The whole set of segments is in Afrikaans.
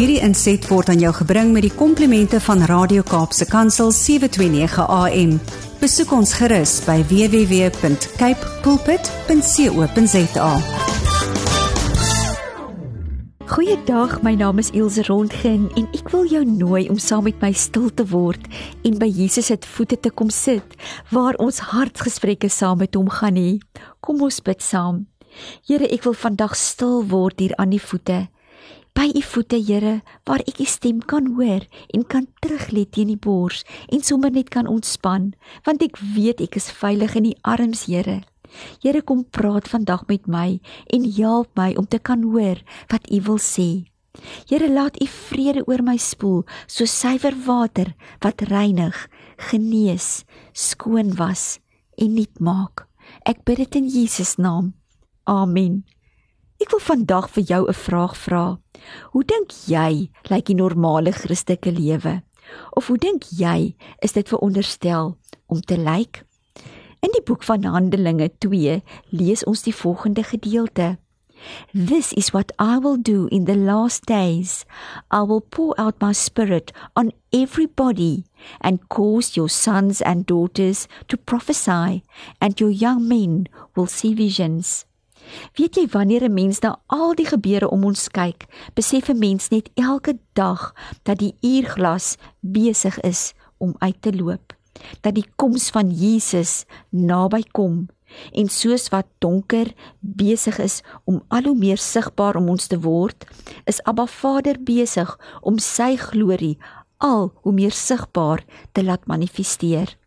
Hierdie inset word aan jou gebring met die komplimente van Radio Kaapse Kansel 729 AM. Besoek ons gerus by www.cape pulpit.co.za. Goeiedag, my naam is Ilse Rondgen en ek wil jou nooi om saam met my stil te word en by Jesus se voete te kom sit waar ons hartsgesprekke saam met hom gaan hê. Kom ons bid saam. Here, ek wil vandag stil word hier aan die voete by u voete, Here, waar ek u stem kan hoor en kan teruglê teen die bors en sommer net kan ontspan, want ek weet ek is veilig in u arms, Here. Here, kom praat vandag met my en help my om te kan hoor wat u wil sê. Here, laat u vrede oor my spoel, so suiwer water wat reinig, genees, skoon was en nuut maak. Ek bid dit in Jesus naam. Amen. Ek wil vandag vir jou 'n vraag vra. Hoe dink jy lyk die normale Christelike lewe? Of hoe dink jy is dit veronderstel om te lyk? In die boek van Handelinge 2 lees ons die volgende gedeelte. This is what I will do in the last days. I will pour out my spirit on everybody and cause your sons and daughters to prophesy and your young men will see visions. Weet jy wanneer 'n mens na al die gebeure om ons kyk, besef 'n mens net elke dag dat die uurglas besig is om uit te loop, dat die koms van Jesus naby kom en soos wat donker besig is om al hoe meer sigbaar om ons te word, is Abba Vader besig om sy glorie al hoe meer sigbaar te laat manifesteer.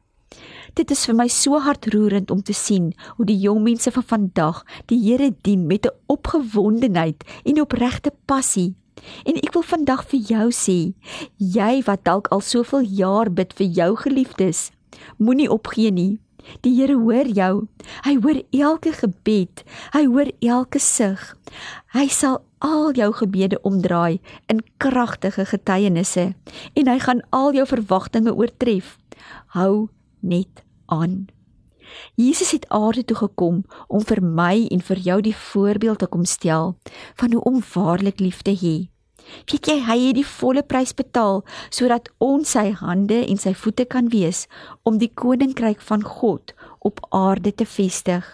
Dit is vir my so hartroerend om te sien hoe die jong mense van vandag die Here dien met 'n opgewondenheid en opregte passie. En ek wil vandag vir jou sê, jy wat dalk al soveel jaar bid vir jou geliefdes, moenie opgee nie. Die Here hoor jou. Hy hoor elke gebed. Hy hoor elke sug. Hy sal al jou gebede omdraai in kragtige getuienisse en hy gaan al jou verwagtinge oortref. Hou net aan. Jesus het aarde toe gekom om vir my en vir jou die voorbeeld te kom stel van hoe om waarlik lief te hê. Weet jy hy het die volle prys betaal sodat ons sy hande en sy voete kan wees om die koninkryk van God op aarde te vestig.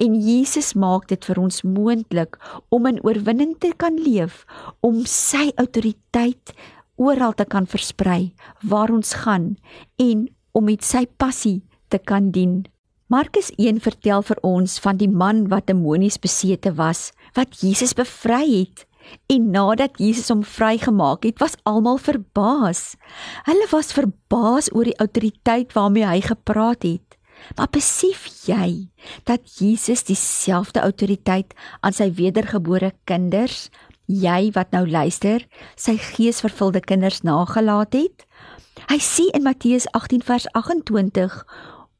En Jesus maak dit vir ons moontlik om in oorwinning te kan leef, om sy autoriteit oral te kan versprei waar ons gaan en om met sy passie te kan dien. Markus 1 vertel vir ons van die man wat demonies besete was, wat Jesus bevry het. En nadat Jesus hom vrygemaak het, was almal verbaas. Hulle was verbaas oor die autoriteit waarmee hy gepraat het. Maar besef jy dat Jesus dieselfde autoriteit aan sy wedergebore kinders, jy wat nou luister, sy geesvervulde kinders nagelaat het? Hy sê in Matteus 18 vers 28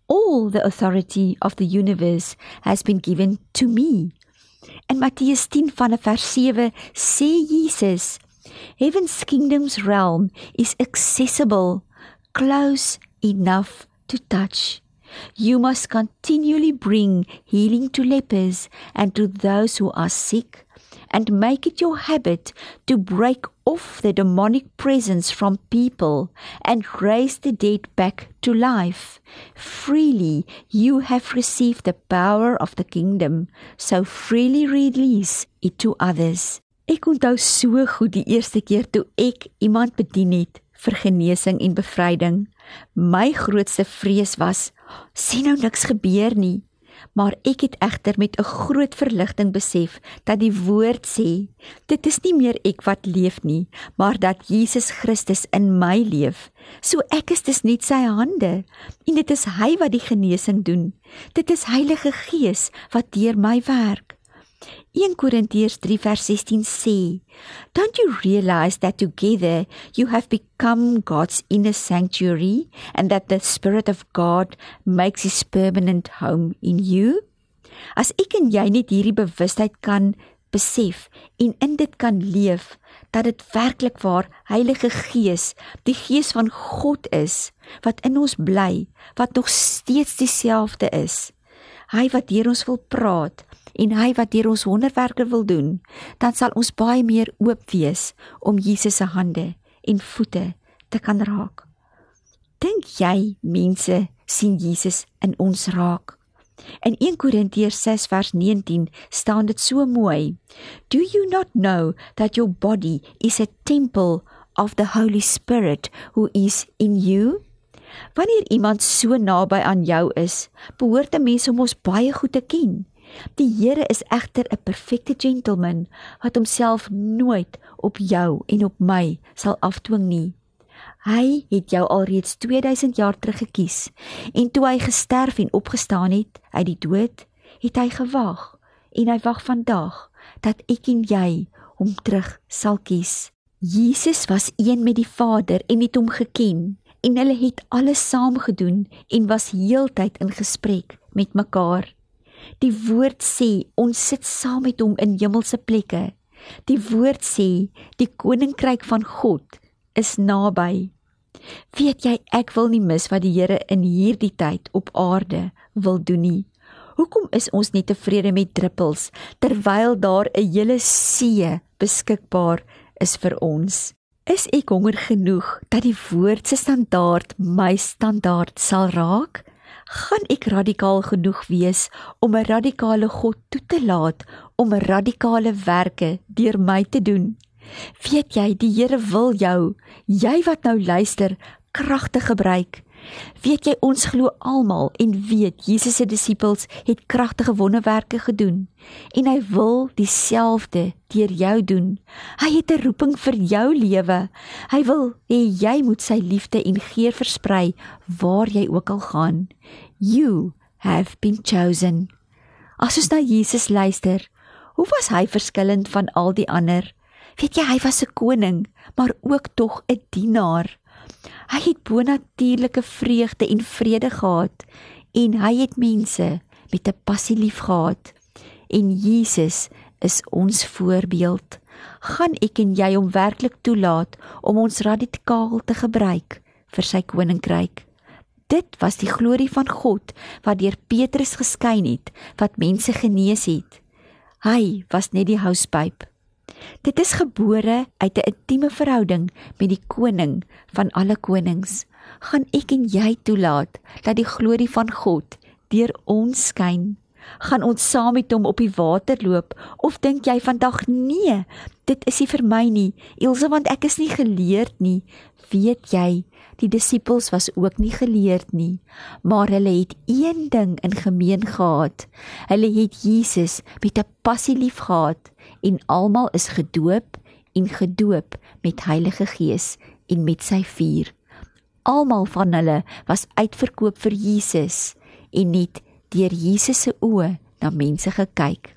All the authority of the universe has been given to me. In Matteus 10 van vers 7 sê Jesus Heaven's kingdom's realm is accessible close enough to touch. You must continually bring healing to lepers and to those who are sick and make it your habit to break off the demonic presence from people and raise the dead back to life. Freely you have received the power of the kingdom, so freely release it to others. Ek onthou so goed die eerste keer toe ek iemand bedien het vir genesing en bevryding. My grootste vrees was, sien nou niks gebeur nie maar ek het egter met 'n groot verligting besef dat die woord sê dit is nie meer ek wat leef nie maar dat Jesus Christus in my leef. So ek is dus net sy hande en dit is hy wat die genesing doen. Dit is Heilige Gees wat deur my werk 1 Korintiërs 3 vers 16 sê, Don't you realize that together you have become God's inner sanctuary and that the Spirit of God makes his permanent home in you? As ek en jy net hierdie bewustheid kan besef en in dit kan leef dat dit werklik waar Heilige Gees, die Gees van God is wat in ons bly, wat nog steeds dieselfde is hy wat deur ons wil praat en hy wat deur ons wonderwerke wil doen, dan sal ons baie meer oop wees om Jesus se hande en voete te kan raak. Dink jy mense sien Jesus in ons raak? In 1 Korintiërs 6 vers 19 staan dit so mooi: Do you not know that your body is a temple of the Holy Spirit who is in you? Wanneer iemand so naby aan jou is, behoort 'n mens om ons baie goed te ken. Die Here is egter 'n perfekte gentleman wat homself nooit op jou en op my sal afdwing nie. Hy het jou alreeds 2000 jaar terug gekies en toe hy gesterf en opgestaan het uit die dood, het hy gewag en hy wag vandag dat ek en jy hom terug sal kies. Jesus was een met die Vader en het hom geken en hulle het alles saam gedoen en was heeltyd in gesprek met mekaar. Die woord sê ons sit saam met hom in hemelse plekke. Die woord sê die koninkryk van God is naby. Weet jy ek wil nie mis wat die Here in hierdie tyd op aarde wil doen nie. Hoekom is ons nie tevrede met druppels terwyl daar 'n hele see beskikbaar is vir ons? Is ek honger genoeg dat die woord se standaard my standaard sal raak? Gaan ek radikaal genoeg wees om 'n radikale God toe te laat om radikale werke deur my te doen. Weet jy, die Here wil jou, jy wat nou luister, kragtig gebruik. Weet jy ons glo almal en weet Jesus se disippels het kragtige wonderwerke gedoen en hy wil dieselfde deur jou doen. Hy het 'n roeping vir jou lewe. Hy wil hê jy moet sy liefde en geur versprei waar jy ook al gaan. You have been chosen. As ons na Jesus luister, hoe was hy verskillend van al die ander? Weet jy, hy was 'n koning, maar ook tog 'n dienaar. Hy het bonatuurlike vreugde en vrede gehad en hy het mense met 'n passie liefgehad. En Jesus is ons voorbeeld. Gaan ek en jy hom werklik toelaat om ons radikaal te gebruik vir sy koninkryk? Dit was die glorie van God wat deur Petrus geskyn het, wat mense genees het. Hy was net die houspyp. Dit is gebore uit 'n intieme verhouding met die koning van alle konings. Gaan ek en jy toelaat dat die glorie van God deur ons skyn? Gaan ons saam met hom op die water loop of dink jy vandag nee, dit is nie vir my nie, Elsje want ek is nie geleerd nie. Weet jy, Die disippels was ook nie geleerd nie, maar hulle het een ding in gemeen gehad. Hulle het Jesus met 'n passie liefgehad en almal is gedoop en gedoop met Heilige Gees en met sy vuur. Almal van hulle was uitverkoop vir Jesus en het deur Jesus se oë na mense gekyk.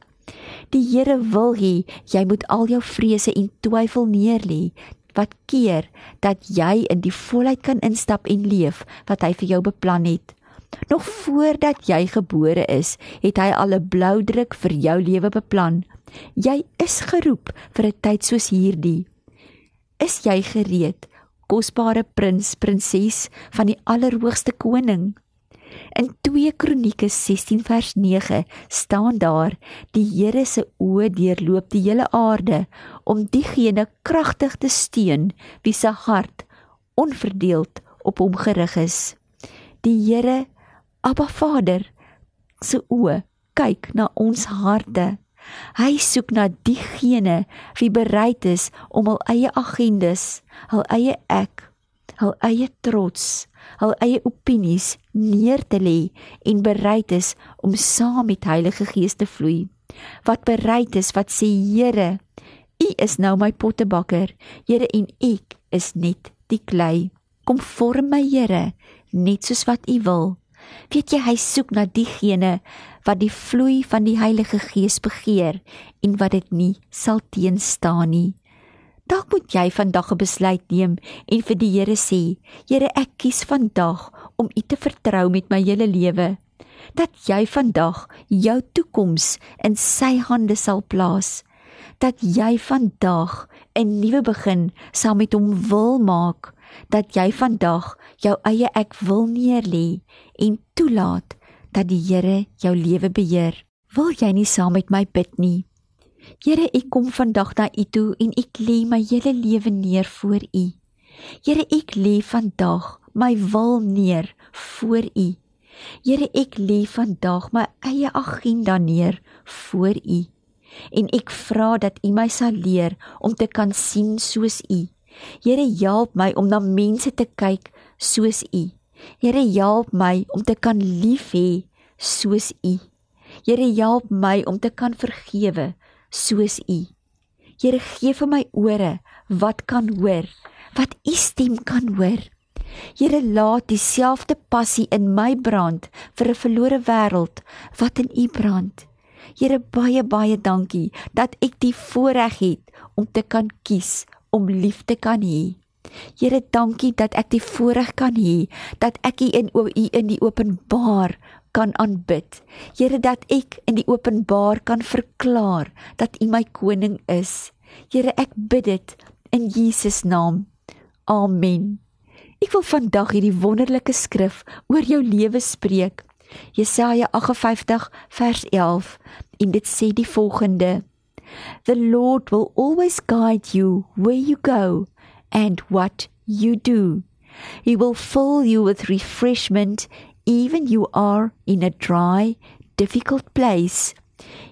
Die Here wil hê jy moet al jou vrese en twyfel neerlê wat keer dat jy in die volheid kan instap en leef wat hy vir jou beplan het. Nog voordat jy gebore is, het hy al 'n blou druk vir jou lewe beplan. Jy is geroep vir 'n tyd soos hierdie. Is jy gereed, kosbare prins, prinses van die allerhoogste koning? In 2 Kronieke 16 vers 9 staan daar: Die Here se oë deurloop die hele aarde om diegene kragtig te steun wie se hart onverdeeld op hom gerig is. Die Here, Abba Vader, se oë kyk na ons harte. Hy soek na diegene wie bereid is om hul eie agendas, hul eie ek, hul eie trots hul eie opinies neer te lê en bereid is om saam met Heilige Gees te vloei. Wat bereid is wat sê Here, U is nou my pottebakker. Here en ek is net die klei. Kom vorm my Here net soos wat U wil. Weet jy hy soek na diegene wat die vloei van die Heilige Gees begeer en wat dit nie sal teenstaan nie. Dalk moet jy vandag 'n besluit neem en vir die Here sê: Here, ek kies vandag om U te vertrou met my hele lewe. Dat jy vandag jou toekoms in Sy hande sal plaas. Dat jy vandag 'n nuwe begin saam met hom wil maak. Dat jy vandag jou eie ek wil neerlê en toelaat dat die Here jou lewe beheer. Wil jy nie saam met my bid nie? Here, ek kom vandag na U toe en ek lê my hele lewe neer voor U. Here, ek lê vandag my wil neer voor U. Here, ek lê vandag my eie agenda neer voor U. En ek vra dat U my sal leer om te kan sien soos U. Here, help my om na mense te kyk soos U. Here, help my om te kan lief hê soos U. Here, help my om te kan vergewe soos U. Here, gee vir my ore wat kan hoor, wat U stem kan hoor. Here laat dieselfde passie in my brand vir 'n verlore wêreld wat in U brand. Here baie baie dankie dat ek die voorreg het om te kan kies om lief te kan hê. Here dankie dat ek die voorreg kan hê dat ek U in U in die openbaar kan aanbid. Here dat ek in die openbaar kan verklaar dat U my koning is. Here ek bid dit in Jesus naam. Amen. Ek wil vandag hierdie wonderlike skrif oor jou lewe spreek. Jesaja 58 vers 11 en dit sê die volgende: The Lord will always guide you where you go and what you do. He will fill you with refreshment even you are in a dry, difficult place.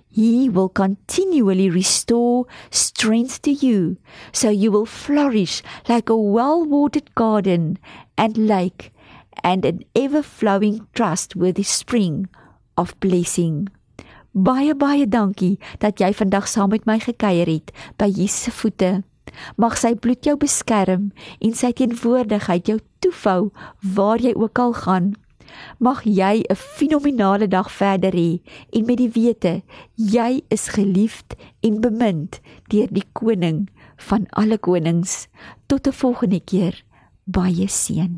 He will continually restore strength to you, so you will flourish like a well watered garden and lake and an ever flowing, trustworthy spring of blessing. Baie baie dankie dat jy vandag saam met my gekuier het by Jesus se voete. Mag sy bloed jou beskerm en sy teenwoordigheid jou toefou waar jy ook al gaan. Mag jy 'n fenominale dag verder hê en met die wete jy is geliefd en bemind deur die koning van alle konings. Tot 'n volgende keer. Baie seën.